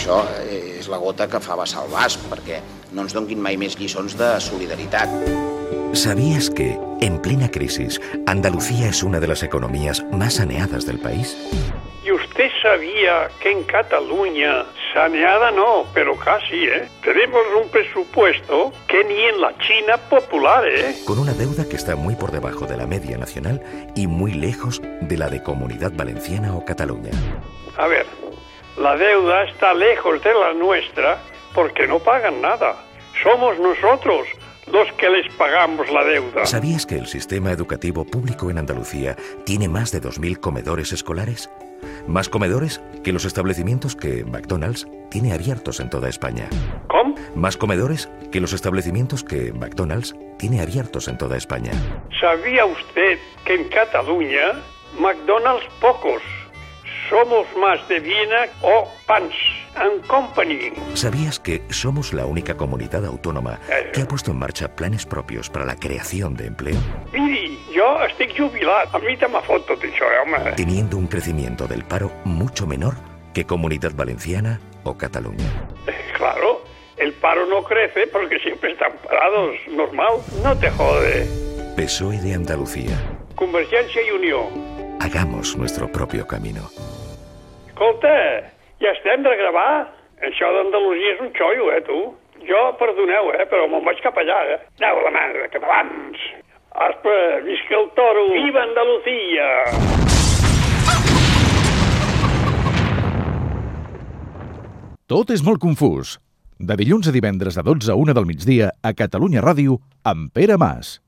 això és la gota que fa vessar el vas, perquè no ens donguin mai més lliçons de solidaritat. ¿Sabías que, en plena crisis, Andalucía es una de las economías más saneadas del país? ¿Y usted sabía que en Cataluña, saneada no, pero casi, ¿eh? Tenemos un presupuesto que ni en la China popular, ¿eh? Con una deuda que está muy por debajo de la media nacional y muy lejos de la de Comunidad Valenciana o Cataluña. A ver, la deuda está lejos de la nuestra porque no pagan nada. Somos nosotros los que les pagamos la deuda. ¿Sabías que el sistema educativo público en Andalucía tiene más de 2.000 comedores escolares? Más comedores que los establecimientos que McDonald's tiene abiertos en toda España. ¿Cómo? Más comedores que los establecimientos que McDonald's tiene abiertos en toda España. ¿Sabía usted que en Cataluña, McDonald's pocos, somos más de Viena o Pans and Company? ¿Sabías que somos la única comunidad autónoma que ha puesto en marcha planes propios para la creación de empleo? Miri, jo estic jubilat. A mi te m'ha fot tot això, eh, home. Teniendo un crecimiento del paro mucho menor que Comunidad Valenciana o Cataluña. Claro, el paro no crece porque siempre están parados. Normal, no te jode. PSOE de Andalucía. Convergència i Unió. Hagamos nuestro propio camino. Escolta, ja estem de gravar? Això d'Andalusia és un xollo, eh, tu? Jo, perdoneu, eh, però me'n vaig cap allà, eh? Aneu la mare, catalans! Aspa, visca el toro! Viva Andalusia! Tot és molt confús. De dilluns a divendres de 12 a 1 del migdia a Catalunya Ràdio amb Pere Mas.